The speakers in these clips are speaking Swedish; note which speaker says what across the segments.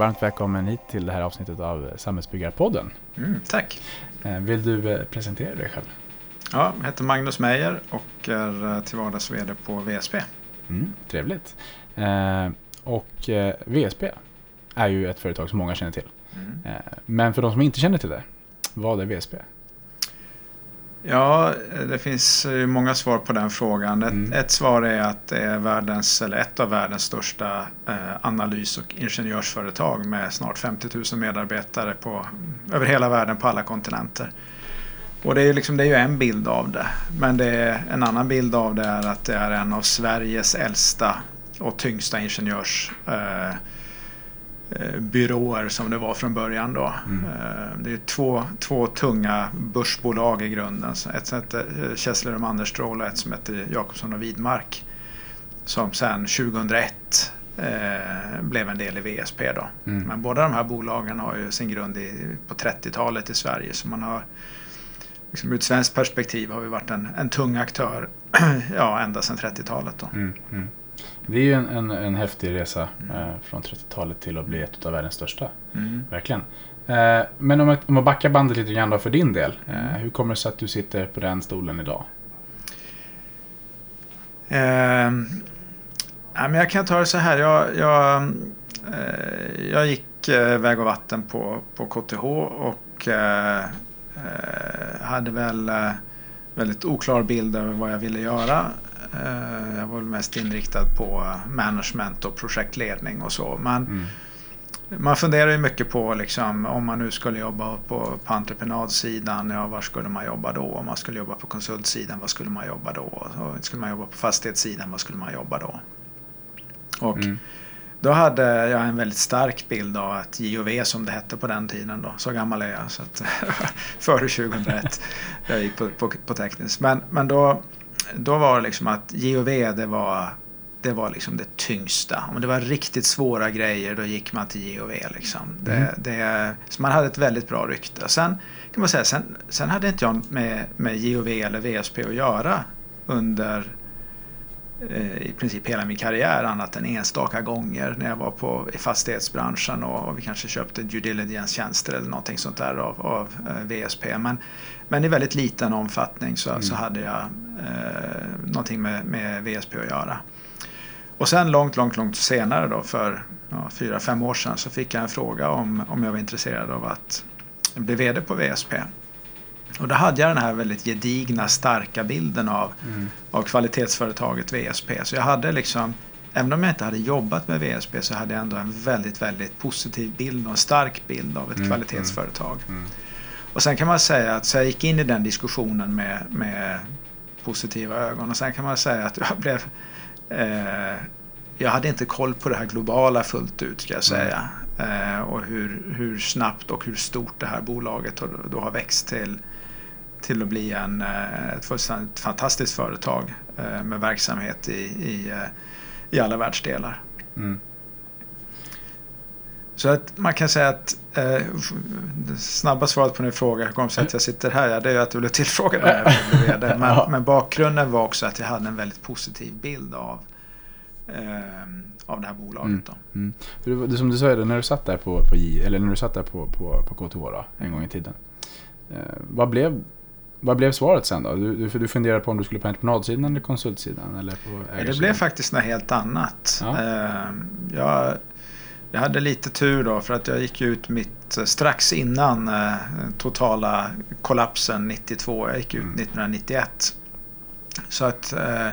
Speaker 1: varmt välkommen hit till det här avsnittet av Samhällsbyggarpodden.
Speaker 2: Mm, tack.
Speaker 1: Eh, vill du eh, presentera dig själv?
Speaker 2: Ja, jag heter Magnus Meijer och är eh, till vardags VD på VSP.
Speaker 1: Mm, trevligt. och VSP är ju ett företag som många känner till. Mm. men för de som inte känner till det, vad är VSP?
Speaker 2: Ja, det finns många svar på den frågan. Ett, mm. ett, svar är att det är världens, eller ett av världens största eh, analys och ingenjörsföretag med snart 50 000 medarbetare på, över hela världen på alla kontinenter. Och det är, liksom, det är ju en bild av det. Men det är, en annan bild av det är att det är en av Sveriges äldsta och tyngsta ingenjörs eh, byråer som det var från början. Då. Mm. Eh, det är två, två tunga börsbolag i grunden. Ett som heter eh, Kessler och Manderstroll och ett som heter Jakobsson och Widmark. Som sen 2001 eh, blev en del i VSP. Då. Mm. Men båda de här bolagen har ju sin grund i, på 30-talet i Sverige. Så man har, liksom ur ett svenskt perspektiv har vi varit en, en tung aktör ja, ända sedan 30-talet. Då. Mm.
Speaker 1: Det är ju en, en, en häftig resa mm. eh, från 30-talet till att bli ett av världens största. Mm. Verkligen. Eh, men om, jag, om man backar bandet lite grann då för din del. Eh, mm. hur kommer det sig att du sitter på den stolen idag?
Speaker 2: Eh, ja, men jag kan ta det så här. Jag, jag, eh, jag gick eh, väg och vatten på, på KTH och eh, hade väl väldigt oklar bild över vad jag ville göra. Eh, jag var väl mest inriktad på management och projektledning och så. Men mm. Man funderar ju mycket på liksom, om man nu skulle jobba på, på entreprenadsidan, ja var skulle man jobba då? Om man skulle jobba på konsultsidan, vad skulle man jobba då? Och skulle man jobba på fastighetssidan, vad skulle man jobba då? Och mm. Då hade jag en väldigt stark bild av att JOV som det hette på den tiden då, så gammal är jag, så att, före 2001, jag gick på, på, på tekniskt. Men, men då då var det liksom att GOV det var, det var liksom det tyngsta. Om det var riktigt svåra grejer då gick man till GOV. Liksom. Det, mm. det, så man hade ett väldigt bra rykte. Sen kan man säga, sen, sen hade inte jag med, med GOV eller VSP att göra under eh, i princip hela min karriär annat än enstaka gånger när jag var på, i fastighetsbranschen och, och vi kanske köpte due diligence-tjänster eller någonting sånt där av, av eh, VSP. Men, men i väldigt liten omfattning så, mm. så hade jag eh, någonting med, med VSP att göra. Och sen långt, långt, långt senare då för ja, fyra, fem år sedan så fick jag en fråga om, om jag var intresserad av att bli VD på VSP. Och då hade jag den här väldigt gedigna, starka bilden av, mm. av kvalitetsföretaget VSP. Så jag hade liksom, även om jag inte hade jobbat med VSP så hade jag ändå en väldigt, väldigt positiv bild och en stark bild av ett mm. kvalitetsföretag. Mm. Och sen kan man säga att så jag gick in i den diskussionen med, med positiva ögon. Och sen kan man säga att jag blev... Eh, jag hade inte koll på det här globala fullt ut ska jag säga. Eh, och hur, hur snabbt och hur stort det här bolaget då har växt till, till att bli en, eh, ett fullständigt fantastiskt företag eh, med verksamhet i, i, eh, i alla världsdelar. Mm. Så att man kan säga att eh, det snabba svaret på din fråga, hur kommer det sig att jag sitter här? Ja, det är att du blev tillfrågad när jag blev vd. Men, men, bakgrunden var också att jag hade en väldigt positiv bild av, eh, av det här bolaget. Mm.
Speaker 1: Mm. Som du sa, när du satt där på, på J, eller när du satt där på, på, på KTH då, en gång i tiden. Eh, vad, blev, vad blev svaret sen då? Du, du, du funderade på om du skulle på entreprenadsidan eller konsultsidan? Eller på
Speaker 2: det blev faktiskt något helt annat. Ja. Eh, jag jag hade lite tur då för att jag gick ut mitt eh, strax innan eh, totala kollapsen 92. Jag gick ut 1991. Mm. Så att eh,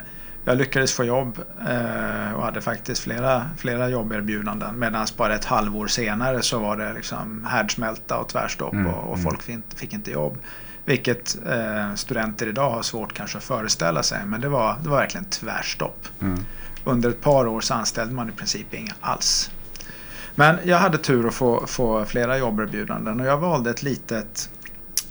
Speaker 2: jag lyckades få jobb eh, och hade faktiskt flera, flera jobberbjudanden. Medan bara ett halvår senare så var det liksom härdsmälta och tvärstopp mm. och, och, mm. folk fick, fick, inte jobb. Vilket studenter idag har svårt kanske att föreställa sig. Men det var, det var verkligen tvärstopp. Mm. Under ett par år så anställde man i princip inga alls. Men jag hade tur att få, få flera jobberbjudanden och jag valde ett litet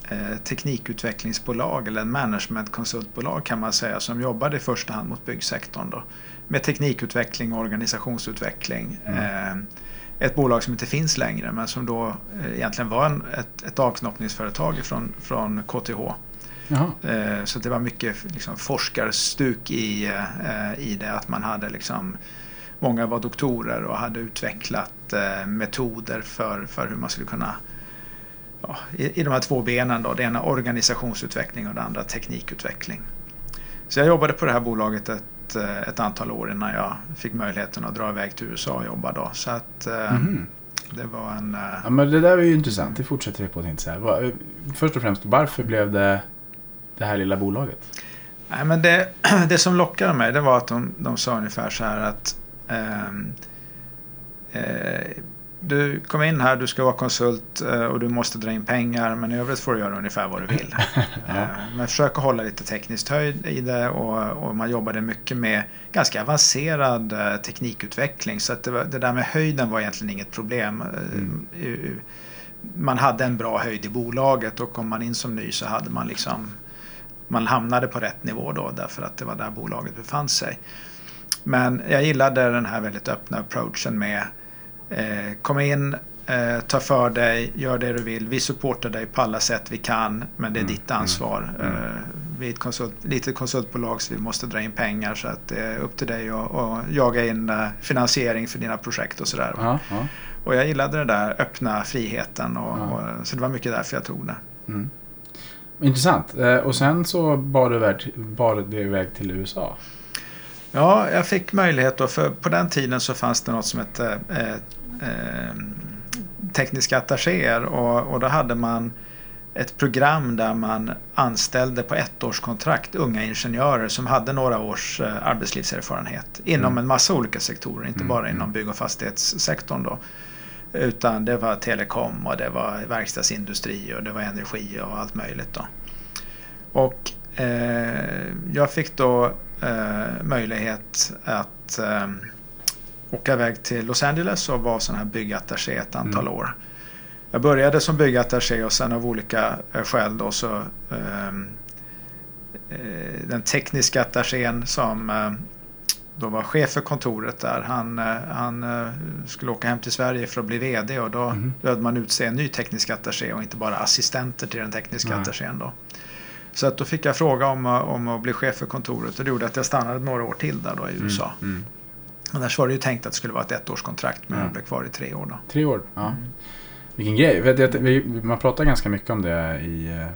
Speaker 2: eh, teknikutvecklingsbolag eller en managementkonsultbolag kan man säga som jobbade i första hand mot byggsektorn. Då, med teknikutveckling och organisationsutveckling. Mm. Eh, ett bolag som inte finns längre men som då eh, egentligen var en, ett, ett avknoppningsföretag från, från KTH. Eh, så det var mycket liksom, forskarstuk i, eh, i det. Att man hade liksom, många var doktorer och hade utvecklat hittat eh, metoder för, för hur man skulle kunna ja, i, i de här två benen då. Det ena organisationsutveckling och det andra teknikutveckling. Så jag jobbade på det här bolaget ett, eh, ett antal år innan jag fick möjligheten att dra iväg till USA och jobba då. Så att mm. det var en...
Speaker 1: Ja, men det där är ju intressant. Det fortsätter vi på tänkte säga. Först och främst, varför blev det det här lilla bolaget?
Speaker 2: Nej, men det, det som lockade mig det var att de, de sa ungefär så här att eh, du kom in här, du ska vara konsult eh, och du måste dra in pengar men i övrigt får du göra ungefär vad du vill. ja. Eh, men försök att hålla lite tekniskt höjd i det och, och, man jobbade mycket med ganska avancerad eh, teknikutveckling så att det, var, det, där med höjden var egentligen inget problem. Mm. Man hade en bra höjd i bolaget och kom man in som ny så hade man liksom man hamnade på rätt nivå då därför att det var där bolaget befann sig. Men jag gillade den här väldigt öppna approachen med eh, kom in, eh, ta för dig, gör det du vill. Vi supportar dig på alla sätt vi kan men det är mm. ditt mm, ansvar. Mm. Eh, vi är ett konsult, litet konsultbolag så vi måste dra in pengar så att det är upp till dig att jaga in uh, finansiering för dina projekt och sådär. Ja, ja. Och jag gillade den där öppna friheten och, ja. och, så det var mycket därför jag tog det. Mm.
Speaker 1: Intressant. Eh, och sen så bar du iväg, bar du iväg till USA.
Speaker 2: Ja, jag fick möjlighet då, för på den tiden så fanns det något som hette eh, eh, tekniska attachéer och, och då hade man ett program där man anställde på ettårskontrakt unga ingenjörer som hade några års eh, arbetslivserfarenhet inom mm. en massa olika sektorer, inte mm. bara inom bygg och fastighetssektorn. Då. Utan det var telekom och det var verkstadsindustri och det var energi och allt möjligt. Då. Och eh, jag fick då eh, möjlighet att eh, åka iväg till Los Angeles och vara sån här byggattaché ett antal mm. år. Jag började som byggattaché och sen av olika eh, skäl då så ehm, eh, den tekniska attachén som eh, då var chef för kontoret där. Han, eh, han skulle åka hem till Sverige för att bli VD och då mm. behövde man utse en ny teknisk attaché och inte bara assistenter till den tekniska mm. attachén. Då. Så att då fick jag fråga om, eh, om att bli chef för kontoret och det gjorde att jag stannade några år till där då i mm, USA. Mm. Annars var det ju tänkt att det skulle vara ett ettårskontrakt men jag blev kvar i tre år. Då.
Speaker 1: Tre år, ja. Mm. Vilken grej. Man pratar ganska mycket om det i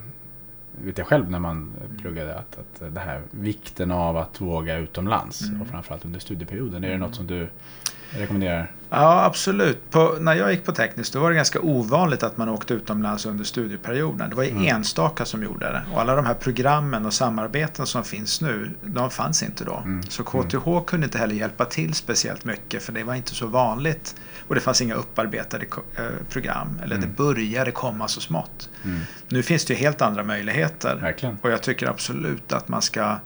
Speaker 1: vet jag själv när man pluggade att, att det här vikten av att våga utomlands mm. och framförallt under studieperioden. Är det något som du rekommenderar?
Speaker 2: Ja, absolut. På, när jag gick på tekniskt då var det ganska ovanligt att man åkte utomlands under studieperioden. Det var ju mm. enstaka som gjorde det. Och alla de här programmen och samarbeten som finns nu, de fanns inte då. Mm. Så KTH mm. kunde inte heller hjälpa till speciellt mycket för det var inte så vanligt. Och det fanns inga upparbetade eh, program. Eller det mm. började komma så smått. Mm. Nu finns det ju helt andra möjligheter.
Speaker 1: Verkligen.
Speaker 2: Och jag tycker absolut att man ska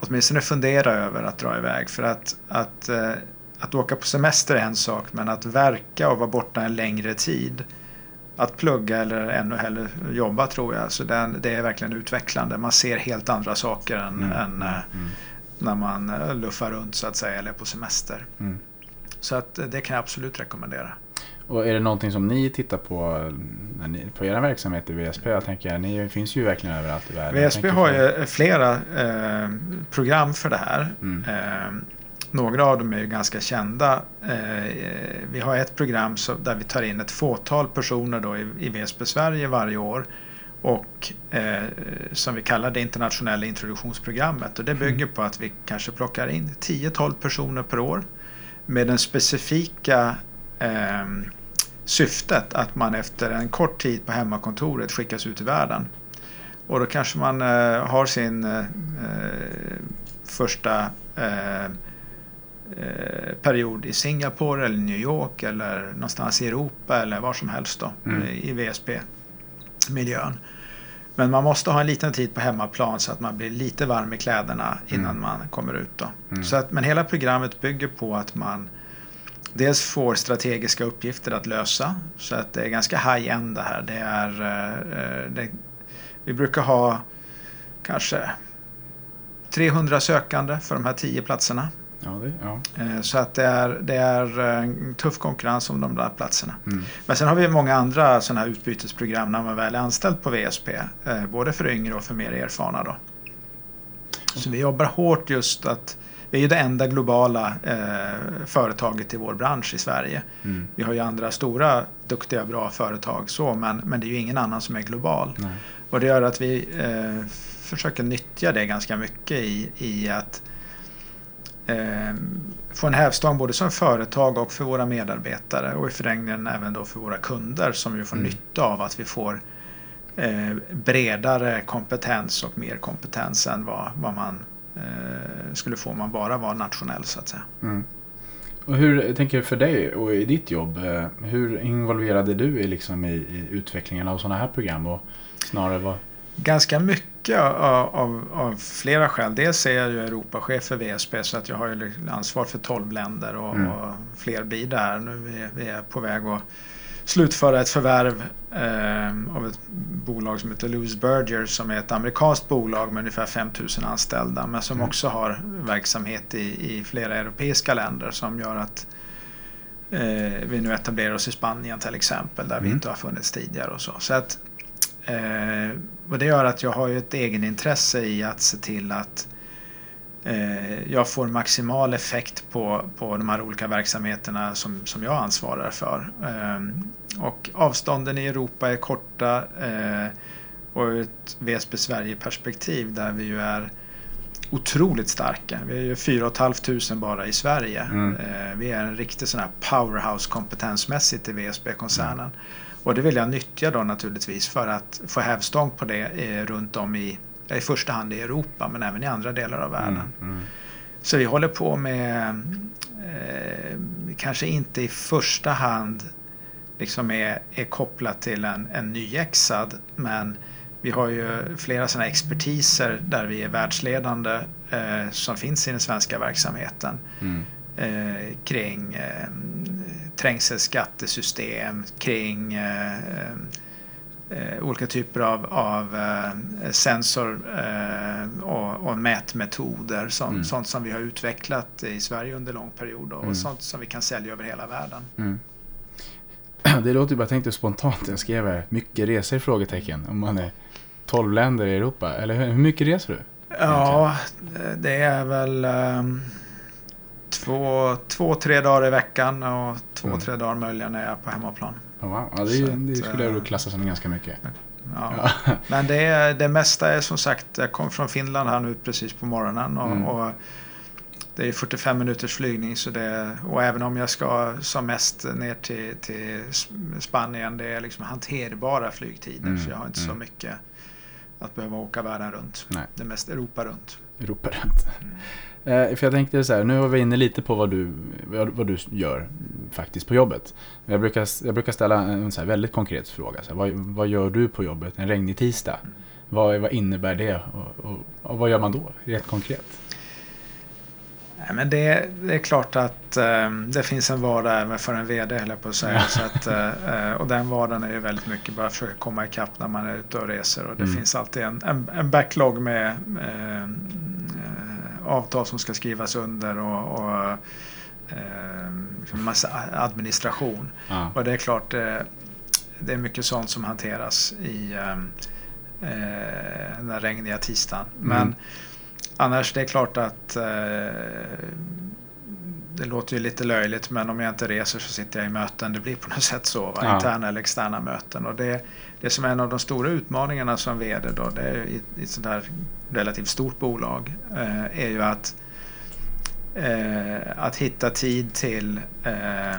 Speaker 2: åtminstone fundera över att dra iväg. För att, att eh, att åka på semester är en sak men att verka och vara borta en längre tid att plugga eller ännu hellre jobba tror jag. Så det, det är verkligen utvecklande. Man ser helt andra saker än, mm. än mm. mm. när man eh, luffar runt så att säga eller på semester. Mm. Så att det kan jag absolut rekommendera.
Speaker 1: Och är det någonting som ni tittar på ni, på era verksamhet i VSP? Jag tänker, ni finns ju verkligen överallt i världen.
Speaker 2: VSP har ju flera eh, program för det här. Mm. Eh, några av dem är ju ganska kända. Eh, vi har ett program där vi tar in ett fåtal personer då i VSP Sverige varje år och eh, som vi kallar det internationella introduktionsprogrammet. Och det mm. bygger på att vi kanske plockar in 10-12 personer per år med den specifika eh, syftet att man efter en kort tid på hemmakontoret skickas ut i världen. Och då kanske man eh, har sin första period i Singapore eller New York eller någonstans i Europa eller var som helst då mm. i VSP-miljön. Men man måste ha en liten tid på hemmaplan så att man blir lite varm i kläderna innan mm. man kommer ut. Då. Mm. Så att, men hela programmet bygger på att man dels får strategiska uppgifter att lösa. Så att det är ganska high-end det här. Det är, eh, det, vi brukar ha kanske 300 sökande för de här 10 platserna.
Speaker 1: Ja, det, ja.
Speaker 2: Eh, så att det är, det är en eh, tuff konkurrens om de där platserna. Mm. Men sen har vi många andra sådana här utbytesprogram när man väl är anställd på VSP. Eh, både för yngre och för mer erfarna. Då. Så vi jobbar hårt just att vi är ju det enda globala eh, företaget i vår bransch i Sverige.
Speaker 1: Mm.
Speaker 2: Vi har ju andra stora, duktiga, bra företag så, men, men det är ju ingen annan som är global.
Speaker 1: Nej.
Speaker 2: Och det gör att vi eh, försöker nyttja det ganska mycket i, i att få en hävstång både som företag och för våra medarbetare och i förlängningen även då för våra kunder som ju får
Speaker 1: Mm.
Speaker 2: nytta av att vi får eh, bredare kompetens och mer kompetens än vad, vad man eh, skulle få om man bara var nationell så att säga.
Speaker 1: Mm. Och hur, jag tänker för dig och i ditt jobb, eh, hur involverade du är liksom i, i utvecklingen av sådana här program? Och snarare vad...
Speaker 2: Ganska mycket av, av, av flera skäl. Dels är jag ju Europachef för VSB så att jag har ju ansvar för 12 länder och,
Speaker 1: Mm.
Speaker 2: och fler blir där. Nu är vi, vi är på väg att slutföra ett förvärv eh, av ett bolag som heter Louis Berger som är ett amerikanskt bolag med ungefär 5000 anställda men som
Speaker 1: Mm.
Speaker 2: också har verksamhet i, i flera europeiska länder som gör att eh, vi nu etablerar oss i Spanien till exempel där vi
Speaker 1: Mm.
Speaker 2: inte har funnits tidigare och så. så att, eh, och det gör att jag har ett egenintresse i att se till att eh, jag får maximal effekt på, på de här olika verksamheterna som, som jag ansvarar för. Eh, och avstånden i Europa är korta eh, och ur ett VSB Sverige-perspektiv där vi ju är otroligt starka. Vi är ju 4 500 bara i Sverige.
Speaker 1: Mm.
Speaker 2: Eh, vi är en riktig sån här powerhouse kompetensmässigt i VSB-koncernen. Och det vill jag nyttja då naturligtvis för att få hävstång på det eh, runt om i, i första hand i Europa men även i andra delar av världen.
Speaker 1: Mm, mm,
Speaker 2: Så vi håller på med, eh, kanske inte i första hand liksom är, är kopplat till en, en nyexad men vi har ju flera sådana expertiser där vi är världsledande eh, som finns i den svenska verksamheten
Speaker 1: mm,
Speaker 2: eh, kring eh, trängselskattesystem, kring eh, eh, olika typer av, av eh, sensor och, och mätmetoder. Sånt,
Speaker 1: Mm.
Speaker 2: sånt som vi har utvecklat i Sverige under lång period och
Speaker 1: Mm.
Speaker 2: sånt som vi kan sälja över hela världen.
Speaker 1: mm. Det låter ju bara, jag tänkte spontant, jag skrev här, mycket resor? Frågetecken. Om man är 12 länder i Europa, eller hur, mycket reser du?
Speaker 2: Ja, det är väl um, två, två, tre dagar i veckan och två,
Speaker 1: Mm.
Speaker 2: tre dagar möjligen när jag är på hemmaplan.
Speaker 1: Oh, wow. ja, det,
Speaker 2: Så
Speaker 1: det
Speaker 2: att,
Speaker 1: skulle jag
Speaker 2: eh,
Speaker 1: klassa som ganska mycket.
Speaker 2: Ja.
Speaker 1: Ja.
Speaker 2: Men det, det mesta är som sagt, jag kom från Finland här nu precis på morgonen och,
Speaker 1: Mm.
Speaker 2: och det är 45 minuters flygning så det, och även om jag ska som mest ner till, till Spanien det är liksom hanterbara flygtider
Speaker 1: Mm,
Speaker 2: så jag har inte så
Speaker 1: mm.
Speaker 2: mycket att behöva åka världen runt.
Speaker 1: Nej.
Speaker 2: Det är mest Europa runt.
Speaker 1: Europa runt. Eh, för jag tänkte så här, nu var vi inne lite på vad du, vad, du gör faktiskt på jobbet. Jag brukar, jag brukar ställa en så väldigt konkret fråga. Så här, vad, vad gör du på jobbet en regnig tisdag? Vad, vad innebär det och, och, och vad gör man då, rätt konkret?
Speaker 2: Nej, men det, det är klart att eh, det finns en vardag även för en VD höll jag på att säga.
Speaker 1: Ja.
Speaker 2: Så att, eh, och den vardagen är ju väldigt mycket bara försöka komma ikapp när man är ute och reser. Och det
Speaker 1: Mm.
Speaker 2: finns alltid en, en, en backlog med eh, avtal som ska skrivas under och, och eh, massa administration.
Speaker 1: Ja.
Speaker 2: Och det är klart, eh, det är mycket sånt som hanteras i eh, eh, den där regniga tisdagen. Men
Speaker 1: Mm.
Speaker 2: annars, det är klart att eh, det låter ju lite löjligt men om jag inte reser så sitter jag i möten. Det blir på något sätt så. Va?
Speaker 1: Ja.
Speaker 2: Interna eller externa möten. Och det, det som är en av de stora utmaningarna som VD då, det är i, i ett sånt här relativt stort bolag, eh, är ju att, eh, att hitta tid till eh,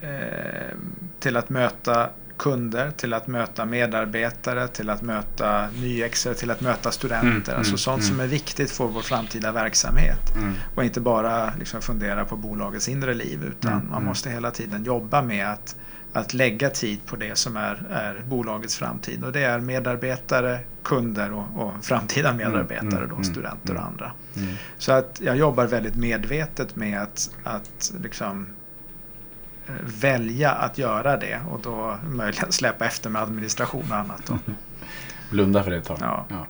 Speaker 2: eh, till att möta kunder, till att möta medarbetare, till att möta nyexer, till att möta studenter.
Speaker 1: Mm,
Speaker 2: alltså
Speaker 1: mm,
Speaker 2: sånt
Speaker 1: mm.
Speaker 2: som är viktigt för vår framtida verksamhet.
Speaker 1: Mm.
Speaker 2: Och inte bara liksom fundera på bolagets inre liv utan
Speaker 1: Mm,
Speaker 2: man
Speaker 1: mm.
Speaker 2: måste hela tiden jobba med att, att lägga tid på det som är, är bolagets framtid. Och det är medarbetare, kunder och, och framtida medarbetare, då, studenter och andra. Så att jag jobbar väldigt medvetet med att, att liksom välja att göra det och då möjligen släppa efter med administration och annat. Då.
Speaker 1: Blunda för det ett tag.
Speaker 2: Ja.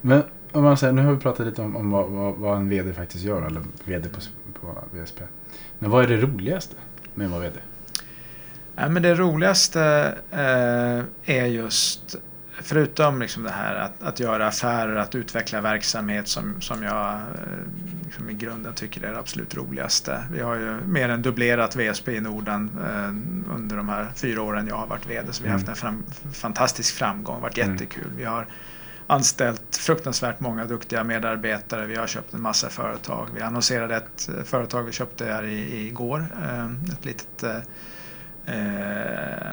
Speaker 1: Men om man säger, nu har vi pratat lite om, om vad, vad, vad en VD faktiskt gör, eller VD på, på VSP. Men vad är det roligaste med att vara VD?
Speaker 2: Ja, men det roligaste eh, är just förutom liksom det här att, att göra affärer, att utveckla verksamhet som, som jag eh, liksom i grunden tycker är det absolut roligaste. Vi har ju mer än dubblerat VSP i Norden eh, under de här fyra åren jag har varit VD. Så vi har haft en fram, fantastisk framgång, varit mm. jättekul. Vi har anställt fruktansvärt många duktiga medarbetare. Vi har köpt en massa företag. Vi annonserade ett företag vi köpte här i, igår. Eh, ett litet eh,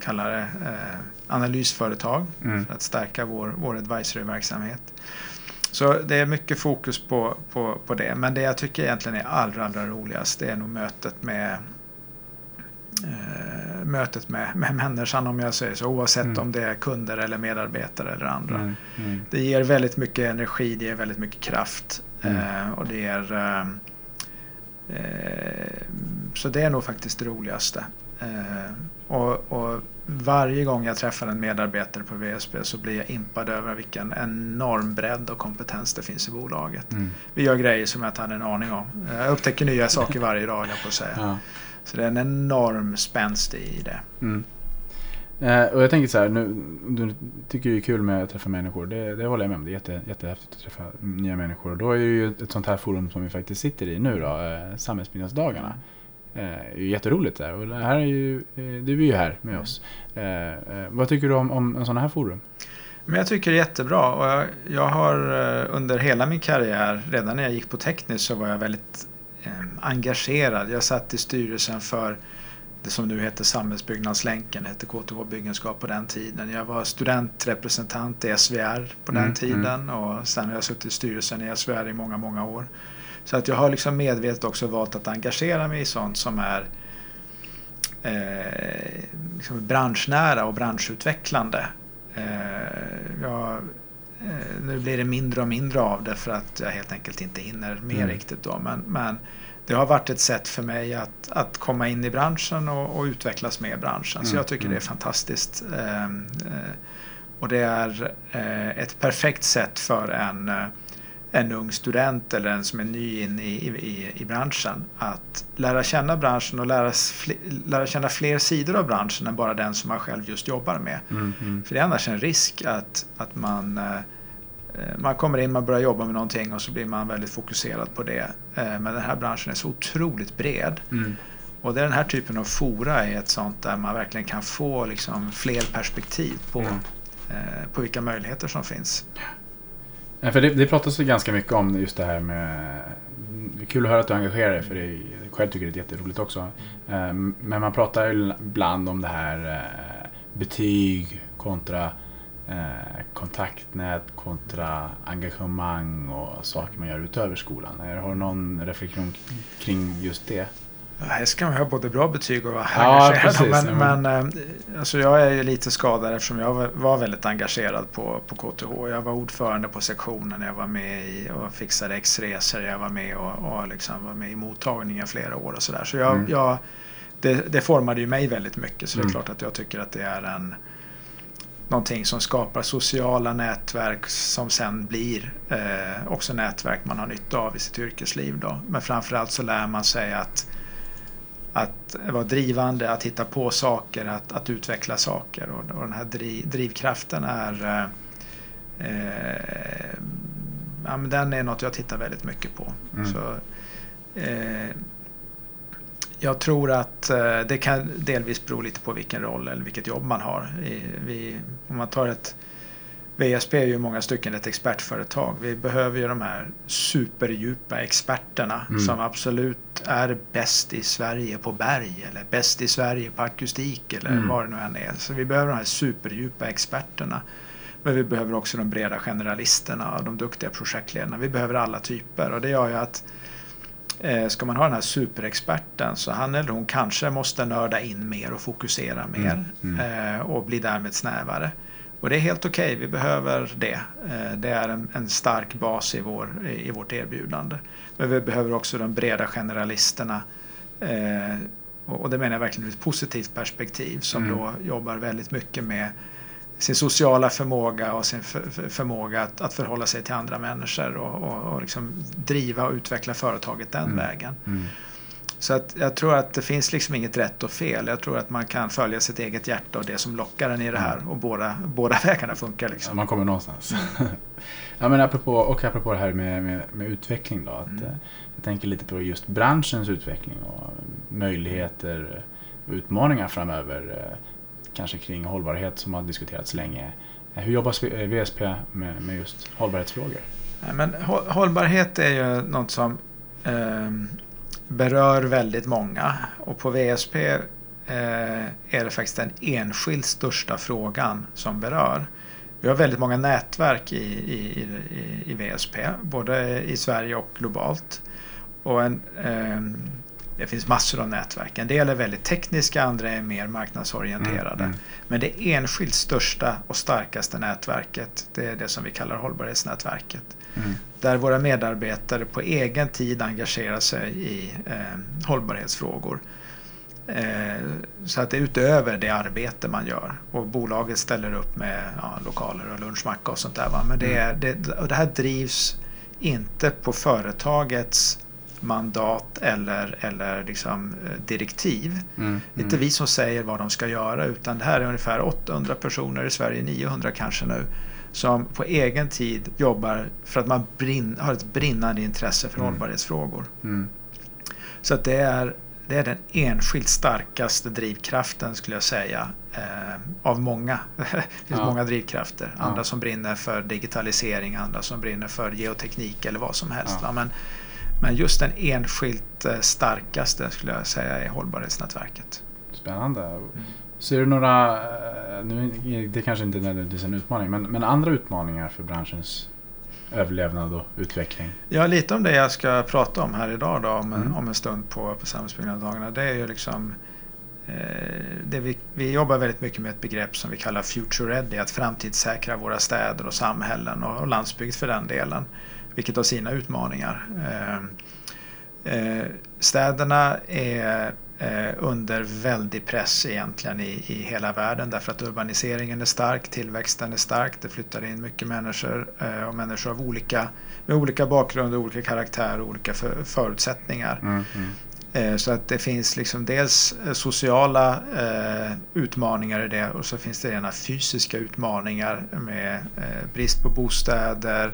Speaker 2: kallar det, eh, analysföretag mm. för att stärka vår, vår advisory-verksamhet. Så det är mycket fokus på, på, på det. Men det jag tycker egentligen är allra, allra roligast det är nog mötet med eh, mötet med, med människan om jag säger så. Oavsett mm. om det är kunder eller medarbetare eller andra. Mm. Mm. Det ger väldigt mycket energi, det ger väldigt mycket kraft. Mm. Eh, och det är eh, eh, Så det är nog faktiskt det roligaste. Eh, och, och, varje gång jag träffar en medarbetare på VSB så blir jag impad över vilken enorm bredd och kompetens det finns i bolaget. Mm. Vi gör grejer som jag inte hade en aning om. Jag upptäcker nya saker varje dag, jag på att säga. Ja. Så det är en enorm spänst i det. Mm.
Speaker 1: Eh, och jag tänker så här, nu, du tycker det är kul med att träffa människor. Det, det håller jag med om. Det är jätte, jättehäftigt att träffa nya människor. Och då är det ju ett sånt här forum som vi faktiskt sitter i nu då, eh, Samhällsbyggnadsdagarna. Eh, är ju jätteroligt där. Och här är ju, eh, du är ju här med oss. Eh, eh, vad tycker du om, om sån här forum?
Speaker 2: Men jag tycker det är jättebra. Och jag, jag har under hela min karriär, redan när jag gick på tekniskt så var jag väldigt engagerad. Jag satt i styrelsen för det som nu heter Samhällsbyggnadslänken, det hette KTH Byggenskap på den tiden. Jag var studentrepresentant i SVR på den mm, tiden mm. och sen har jag suttit i styrelsen i SVR i många, många år. Så att jag har liksom medvetet också valt att engagera mig i sånt som är eh, liksom branschnära och branschutvecklande. Eh, jag, eh, nu blir det mindre och mindre av det för att jag helt enkelt inte hinner med mm. riktigt då. Men, men det har varit ett sätt för mig att, att komma in i branschen och, och utvecklas med branschen. Mm. Så jag tycker mm. det är fantastiskt. Eh, eh, och det är eh, ett perfekt sätt för en en ung student eller en som är ny in i, i, i branschen att lära känna branschen och lära, lära känna fler sidor av branschen än bara den som man själv just jobbar med. Mm, mm. För det är annars en risk att, att man eh, man kommer in, man börjar jobba med någonting och så blir man väldigt fokuserad på det. Eh, men den här branschen är så otroligt bred. Mm. Och det är den här typen av fora är ett sånt där man verkligen kan få liksom fler perspektiv på, mm. eh, på vilka möjligheter som finns.
Speaker 1: Ja, för det, det pratas ju ganska mycket om just det här med... Det är kul att höra att du engagerar dig för det är, själv tycker det är jätteroligt också. Ehm, men man pratar ju ibland om det här eh, betyg kontra eh, kontaktnät kontra engagemang och saker man gör utöver skolan. Har du någon reflektion kring just det?
Speaker 2: Här ska man ha både bra betyg och vara ja, engagerad. Men, men eh, alltså jag är ju lite skadad eftersom jag var väldigt engagerad på, på KTH. Jag var ordförande på sektionen, jag var med i och fixade X-resor, jag var med och, och liksom var med i mottagningen flera år och sådär. Så jag, mm. jag, det, det formade ju mig väldigt mycket så det är mm. klart att jag tycker att det är en någonting som skapar sociala nätverk som sen blir eh, också nätverk man har nytta av i sitt yrkesliv. Då. Men framförallt så lär man sig att att vara drivande, att hitta på saker, att, att utveckla saker. Och, och den här driv, drivkraften är eh, ja, men den är något jag tittar väldigt mycket på. Mm. Så, eh, jag tror att eh, det kan delvis bero lite på vilken roll eller vilket jobb man har. I, vi, om man tar ett VSP är ju många stycken ett expertföretag. Vi behöver ju de här superdjupa experterna mm. som absolut är bäst i Sverige på berg eller bäst i Sverige på akustik eller mm. vad det nu än är. Så vi behöver de här superdjupa experterna. Men vi behöver också de breda generalisterna och de duktiga projektledarna. Vi behöver alla typer och det gör ju att eh, Ska man ha den här superexperten så han eller hon kanske måste nörda in mer och fokusera mer mm. Mm. Eh, och bli därmed snävare. Och det är helt okej, okay. vi behöver det. Eh, det är en, en, stark bas i, vår, i vårt erbjudande. Men vi behöver också de breda generalisterna. Eh, och det menar jag verkligen ur ett positivt perspektiv som mm. då jobbar väldigt mycket med sin sociala förmåga och sin för, förmåga att, att, förhålla sig till andra människor och, och, och liksom driva och utveckla företaget den mm. vägen. Mm. Så att jag tror att det finns liksom inget rätt och fel. Jag tror att man kan följa sitt eget hjärta och det som lockar en i det här. Och båda, båda vägarna funkar. Liksom.
Speaker 1: Ja, man kommer någonstans. ja, men apropå, och apropå det här med, med, med utveckling då. Att,
Speaker 2: Mm.
Speaker 1: eh, Jag tänker lite på just branschens utveckling och möjligheter och utmaningar framöver. eh, Kanske kring hållbarhet som har diskuterats länge. Eh, Hur jobbar eh, VSP med, med just hållbarhetsfrågor?
Speaker 2: Nej, men hå- hållbarhet är ju något som ehm, berör väldigt många. Och på VSP eh, är det faktiskt den enskilt största frågan som berör. Vi har väldigt många nätverk i, i, i, i VSP, både i Sverige och globalt. Och en, ehm, det finns massor av nätverk. En del är väldigt tekniska, andra är mer marknadsorienterade.
Speaker 1: Mm, mm.
Speaker 2: Men det enskilt största och starkaste nätverket, det är det som vi kallar hållbarhetsnätverket.
Speaker 1: Mm.
Speaker 2: Där våra medarbetare på egen tid engagerar sig i eh, hållbarhetsfrågor. Eh, så att det är utöver det arbete man gör. Och bolaget ställer upp med ja, lokaler och lunchmacka och sånt där. Va? Men det, är, det, och det här drivs inte på företagets mandat eller, eller liksom, eh, direktiv.
Speaker 1: Mm.
Speaker 2: Det är inte vi som säger vad de ska göra utan det här är ungefär 800 personer i Sverige, 900 kanske nu, som på egen tid jobbar för att man brinn, har ett brinnande intresse för
Speaker 1: Mm.
Speaker 2: hållbarhetsfrågor.
Speaker 1: Mm.
Speaker 2: Så att det är, det är den enskilt starkaste drivkraften skulle jag säga. Eh, av många. det finns
Speaker 1: Ja.
Speaker 2: många drivkrafter. Andra
Speaker 1: Ja.
Speaker 2: som brinner för digitalisering, andra som brinner för geoteknik eller vad som helst.
Speaker 1: Ja.
Speaker 2: Men, men just den enskilt eh, starkaste skulle jag säga är hållbarhetsnätverket.
Speaker 1: Spännande. Ser du några, eh, nu, är det kanske inte är nödvändigtvis en utmaning, men, men andra utmaningar för branschens överlevnad och utveckling?
Speaker 2: Ja, lite om det jag ska prata om här idag då, om, en,
Speaker 1: Mm.
Speaker 2: om en stund på, på Samhällsbyggnadsdagarna. Det är ju liksom eh, det vi, vi jobbar väldigt mycket med ett begrepp som vi kallar Future Ready, att framtidssäkra våra städer och samhällen och, och landsbygd för den delen. Vilket har sina utmaningar. Eh, eh, städerna är eh, under väldig press egentligen i, i hela världen därför att urbaniseringen är stark, tillväxten är stark, det flyttar in mycket människor eh, och människor av olika, med olika bakgrund, olika karaktär och olika för, förutsättningar.
Speaker 1: Mm. Mm.
Speaker 2: Eh, Så att det finns liksom dels eh, sociala eh, utmaningar i det och så finns det rena fysiska utmaningar med eh, brist på bostäder,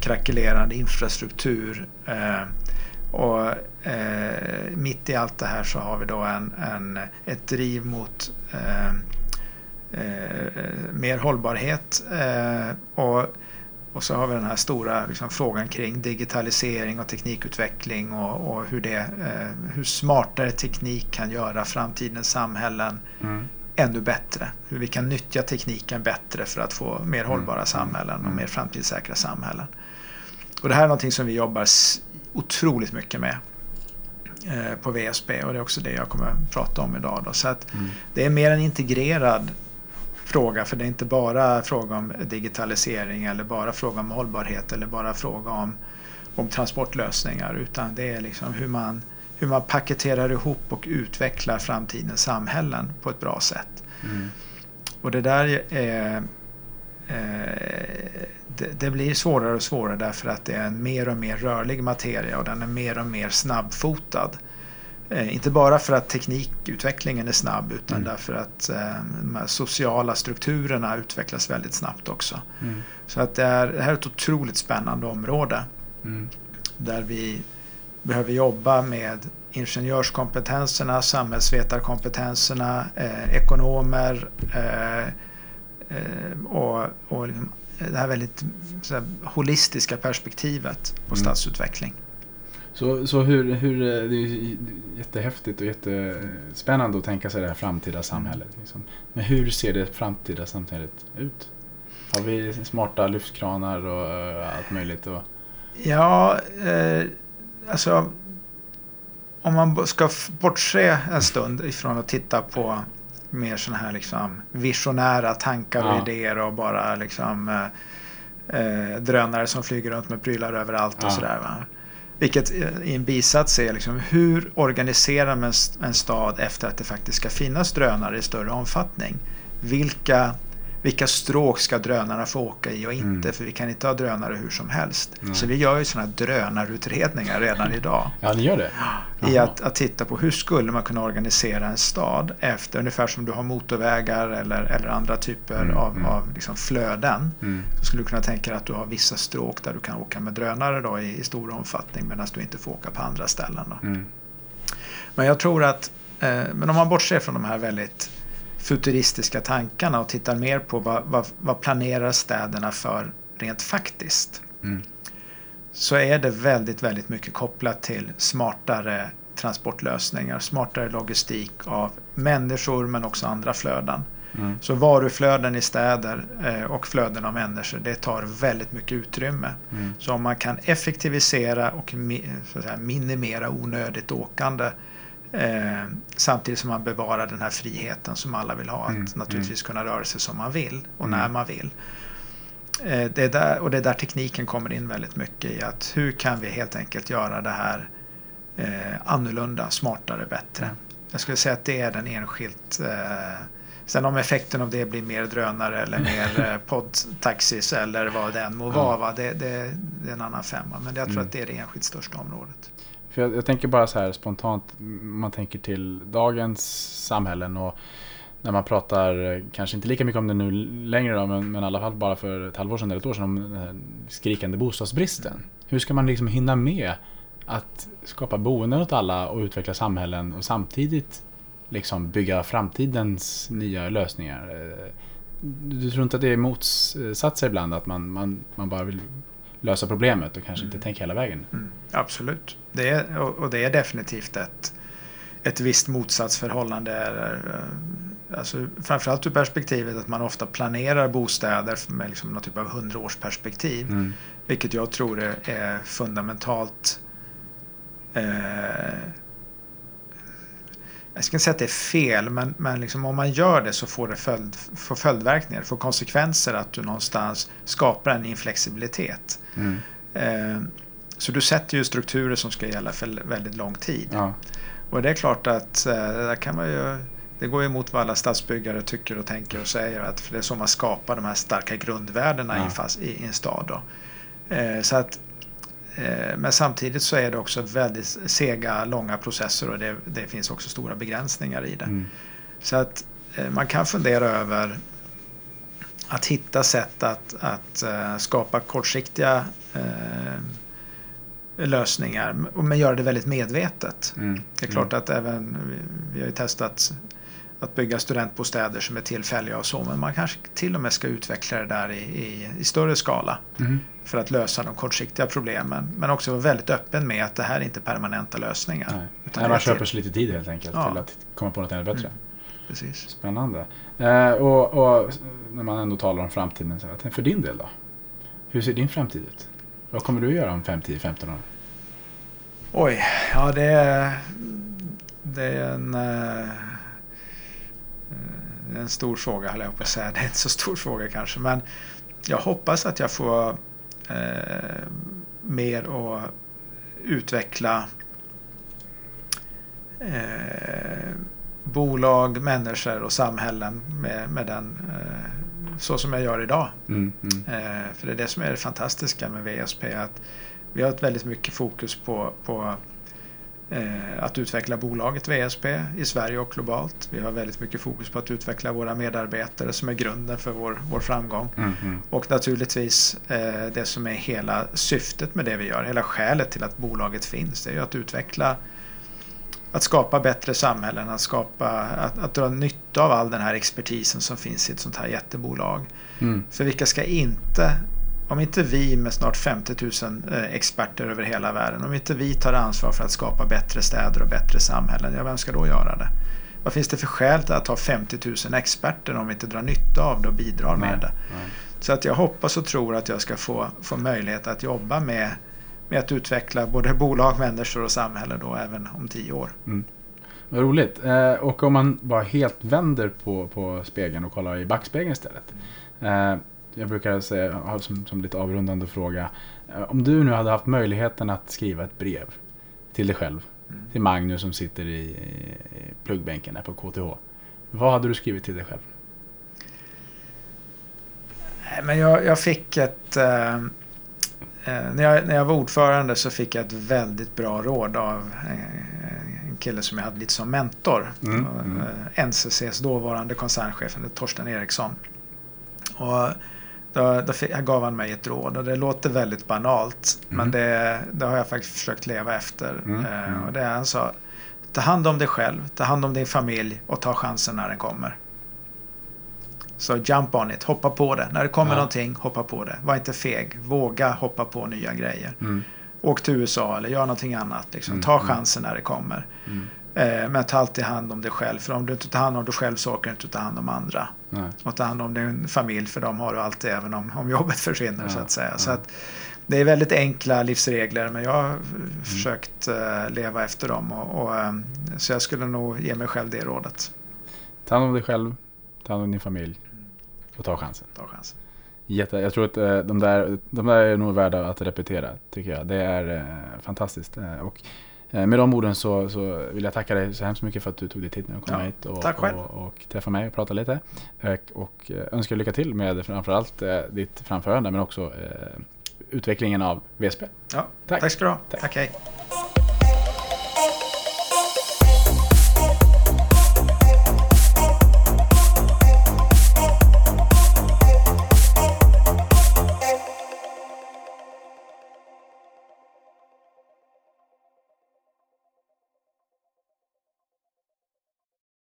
Speaker 2: krackelerande infrastruktur. Och eh, mitt i allt det här så har vi då en, en, ett driv mot eh, eh, mer hållbarhet. Eh, och, och så har vi den här stora liksom, frågan kring digitalisering och teknikutveckling och, och hur, det, eh, hur smartare teknik kan göra framtidens samhällen
Speaker 1: Mm.
Speaker 2: ännu bättre. Hur vi kan nyttja tekniken bättre för att få mer hållbara
Speaker 1: Mm.
Speaker 2: samhällen och
Speaker 1: Mm.
Speaker 2: mer framtidssäkra samhällen. Och det här är någonting som vi jobbar otroligt mycket med eh, på VSB och det är också det jag kommer att prata om idag. Då. Så att
Speaker 1: Mm.
Speaker 2: det är mer en integrerad fråga för det är inte bara fråga om digitalisering eller bara fråga om hållbarhet eller bara fråga om, om transportlösningar utan det är liksom hur man, hur man paketerar ihop och utvecklar framtidens samhällen på ett bra sätt.
Speaker 1: Mm.
Speaker 2: Och det där är det, det blir svårare och svårare därför att det är en mer och mer rörlig materia och den är mer och mer snabbfotad. Eh, inte bara för att teknikutvecklingen är snabb utan
Speaker 1: Mm.
Speaker 2: därför att eh, de sociala strukturerna utvecklas väldigt snabbt också.
Speaker 1: Mm.
Speaker 2: Så att det, är, det här är ett otroligt spännande område
Speaker 1: Mm.
Speaker 2: där vi behöver jobba med ingenjörskompetenserna, samhällsvetarkompetenserna, eh, ekonomer eh, eh, och, och liksom det här väldigt här, holistiska perspektivet på
Speaker 1: Mm.
Speaker 2: stadsutveckling.
Speaker 1: Så, så hur, hur, eh, det är jättehäftigt och jättespännande att tänka sig det här framtida samhället. Liksom. Men hur ser det framtida samhället ut? Har vi smarta lyftkranar och eh, allt möjligt? Och,
Speaker 2: Ja, eh, alltså om man ska bortse en stund ifrån att titta på mer sådana här liksom visionära tankar och
Speaker 1: Ja.
Speaker 2: idéer och bara liksom eh, eh, drönare som flyger runt med prylar överallt och
Speaker 1: Ja.
Speaker 2: sådär. Va? Vilket eh, i en bisats är liksom hur organiserar man en stad efter att det faktiskt ska finnas drönare i större omfattning? Vilka, vilka stråk ska drönarna få åka i och inte?
Speaker 1: Mm.
Speaker 2: För vi kan inte ha drönare hur som helst.
Speaker 1: Nej.
Speaker 2: Så vi gör ju sådana drönarutredningar redan idag.
Speaker 1: Ja, ni gör det?
Speaker 2: I
Speaker 1: Jaha.
Speaker 2: att, att titta på hur skulle man kunna organisera en stad efter ungefär som du har motorvägar eller, eller andra typer
Speaker 1: Mm,
Speaker 2: av,
Speaker 1: mm.
Speaker 2: av liksom flöden.
Speaker 1: Mm.
Speaker 2: Så skulle du kunna tänka dig att du har vissa stråk där du kan åka med drönare då i, i stor omfattning medan du inte får åka på andra ställen.
Speaker 1: Mm.
Speaker 2: Men jag tror att, eh, men om man bortser från de här väldigt futuristiska tankarna och tittar mer på vad, vad, vad planerar städerna för rent faktiskt.
Speaker 1: Mm.
Speaker 2: Så är det väldigt, väldigt mycket kopplat till smartare transportlösningar, smartare logistik av människor men också andra flöden.
Speaker 1: Mm.
Speaker 2: Så varuflöden i städer eh, och flöden av människor, det tar väldigt mycket utrymme.
Speaker 1: Mm.
Speaker 2: Så om man kan effektivisera och mi- så att säga, minimera onödigt åkande eh, samtidigt som man bevarar den här friheten som alla vill ha,
Speaker 1: Mm,
Speaker 2: att naturligtvis kunna röra sig som man vill och
Speaker 1: Mm.
Speaker 2: när man vill. Eh, det är där, och det är där tekniken kommer in väldigt mycket i att hur kan vi helt enkelt göra det här eh, annorlunda, smartare, bättre.
Speaker 1: Mm.
Speaker 2: Jag skulle säga att det är den enskilt eh, Sen om effekten av det blir mer drönare eller mer eh, poddtaxis eller vad det än må
Speaker 1: Ja.
Speaker 2: vara, va? Det, det, det är en annan femma. Men jag tror
Speaker 1: Mm.
Speaker 2: att det är det enskilt största området.
Speaker 1: För jag, jag tänker bara så här spontant, man tänker till dagens samhällen och när man pratar, eh, kanske inte lika mycket om det nu längre då, men, men i alla fall bara för ett halvår sedan eller ett år sedan om den här skrikande bostadsbristen. Hur ska man liksom hinna med att skapa boenden åt alla och utveckla samhällen och samtidigt liksom bygga framtidens nya lösningar? Eh, du tror inte att det är motsatser ibland, att man, man, man bara vill lösa problemet och kanske inte
Speaker 2: Mm.
Speaker 1: tänka hela vägen?
Speaker 2: Mm, absolut. Det är, och, det är definitivt ett, ett visst motsatsförhållande. Är, eh, alltså, framförallt ur perspektivet att man ofta planerar bostäder med liksom någon typ av hundraårsperspektiv.
Speaker 1: Mm.
Speaker 2: Vilket jag tror är, är fundamentalt eh, jag ska inte säga att det är fel, men, men liksom om man gör det så får det följd, får följdverkningar, får konsekvenser att du någonstans skapar en inflexibilitet.
Speaker 1: Mm.
Speaker 2: Eh, så du sätter ju strukturer som ska gälla för väldigt lång tid.
Speaker 1: Ja.
Speaker 2: Och det är klart att eh, kan man ju, det går emot vad alla stadsbyggare tycker och tänker och säger. Att för det är så man skapar de här starka grundvärdena i,
Speaker 1: Ja.
Speaker 2: en fas, i, i en stad. Eh, så att, men samtidigt så är det också väldigt sega, långa processer och det, det finns också stora begränsningar i det.
Speaker 1: Mm.
Speaker 2: Så att eh, man kan fundera över att hitta sätt att, att eh, skapa kortsiktiga eh, lösningar men göra det väldigt medvetet.
Speaker 1: Mm.
Speaker 2: Det är klart att även vi, vi har ju testat att bygga studentbostäder som är tillfälliga och så men man kanske till och med ska utveckla det där i, i, i större skala
Speaker 1: Mm.
Speaker 2: för att lösa de kortsiktiga problemen. Men också vara väldigt öppen med att det här är inte permanenta lösningar.
Speaker 1: Nej.
Speaker 2: Utan
Speaker 1: Nej, man köper sig lite tid helt enkelt
Speaker 2: Ja.
Speaker 1: till att komma på något ännu bättre.
Speaker 2: Mm. Precis.
Speaker 1: Spännande. Eh, och, och när man ändå talar om framtiden, så för din del då? Hur ser din framtid ut? Vad kommer du göra om 5, 10, 15 år?
Speaker 2: Oj, ja det är, det är en, eh, en stor fråga höll jag på att säga. Det är inte så stor fråga kanske men jag hoppas att jag får eh, mer att utveckla eh, bolag, människor och samhällen med, med den, eh, så som jag gör idag.
Speaker 1: Mm, mm,
Speaker 2: Eh, för det är det som är det fantastiska med VSP. Att vi har ett väldigt mycket fokus på, på att utveckla bolaget VSP i Sverige och globalt. Vi har väldigt mycket fokus på att utveckla våra medarbetare som är grunden för vår, vår framgång.
Speaker 1: mm, mm.
Speaker 2: Och naturligtvis eh, det som är hela syftet med det vi gör, hela skälet till att bolaget finns, det är ju att utveckla att skapa bättre samhällen, att, skapa, att, att dra nytta av all den här expertisen som finns i ett sånt här jättebolag.
Speaker 1: Mm.
Speaker 2: För vilka ska inte, om inte vi med snart 50 000 eh, experter över hela världen, om inte vi tar ansvar för att skapa bättre städer och bättre samhällen, ja vem ska då göra det? Vad finns det för skäl till att ha 50 000 experter om vi inte drar nytta av det och bidrar med
Speaker 1: Nej,
Speaker 2: det?
Speaker 1: nej.
Speaker 2: Så att jag hoppas och tror att jag ska få, få möjlighet att jobba med, med att utveckla både bolag, människor och samhälle då även om tio år.
Speaker 1: Vad roligt. Eh, och om man bara helt vänder på, på spegeln och kollar i backspegeln istället. Eh, jag brukar säga, som, som lite avrundande fråga. Eh, om du nu hade haft möjligheten att skriva ett brev till dig själv.
Speaker 2: Mm.
Speaker 1: Till Magnus som sitter i, i pluggbänken här på KTH. Vad hade du skrivit till dig själv?
Speaker 2: men jag, jag fick ett... Eh, eh, när, jag, när jag var ordförande så fick jag ett väldigt bra råd av eh, en kille som jag hade lite som mentor.
Speaker 1: Mm, mm.
Speaker 2: NCCs dåvarande koncernchef, Torsten Eriksson. Och då, då fick, gav han mig ett råd och det låter väldigt banalt.
Speaker 1: Mm.
Speaker 2: Men det, det har jag faktiskt försökt leva efter.
Speaker 1: Mm,
Speaker 2: Eh,
Speaker 1: mm.
Speaker 2: och det är han sa. Ta hand om dig själv, ta hand om din familj och ta chansen när den kommer. Så jump on it, hoppa på det. När det kommer
Speaker 1: Ja.
Speaker 2: någonting, hoppa på det. Var inte feg, våga hoppa på nya grejer.
Speaker 1: Mm.
Speaker 2: Åk till USA eller gör någonting annat. Liksom.
Speaker 1: Mm,
Speaker 2: Ta
Speaker 1: mm.
Speaker 2: chansen när det kommer.
Speaker 1: Mm.
Speaker 2: Eh, men ta alltid hand om dig själv. För om du inte tar hand om dig själv så orkar du inte ta hand om andra.
Speaker 1: Nej.
Speaker 2: Och ta hand om din familj för de har du alltid även om, om jobbet försvinner
Speaker 1: Ja,
Speaker 2: så att säga.
Speaker 1: ja.
Speaker 2: Så att, det är väldigt enkla livsregler men jag har försökt eh, leva efter dem. Och, och, eh, så jag skulle nog ge mig själv det rådet.
Speaker 1: Ta hand om dig själv, ta hand om din familj och ta chansen.
Speaker 2: Ta chansen.
Speaker 1: Jätte, jag tror att de där, de där är nog värda att repetera, tycker jag. Det är fantastiskt. Och med de orden så, så vill jag tacka dig så hemskt mycket för att du tog dig tid nu och kom
Speaker 2: Ja,
Speaker 1: hit och, och, och träffa mig och prata lite. Eh, och eh, önskar lycka till med framförallt eh, ditt framförande men också eh, utvecklingen av VSP.
Speaker 2: Ja,
Speaker 1: Tack.
Speaker 2: tack ska du ha.
Speaker 1: Tack.
Speaker 2: tack hej.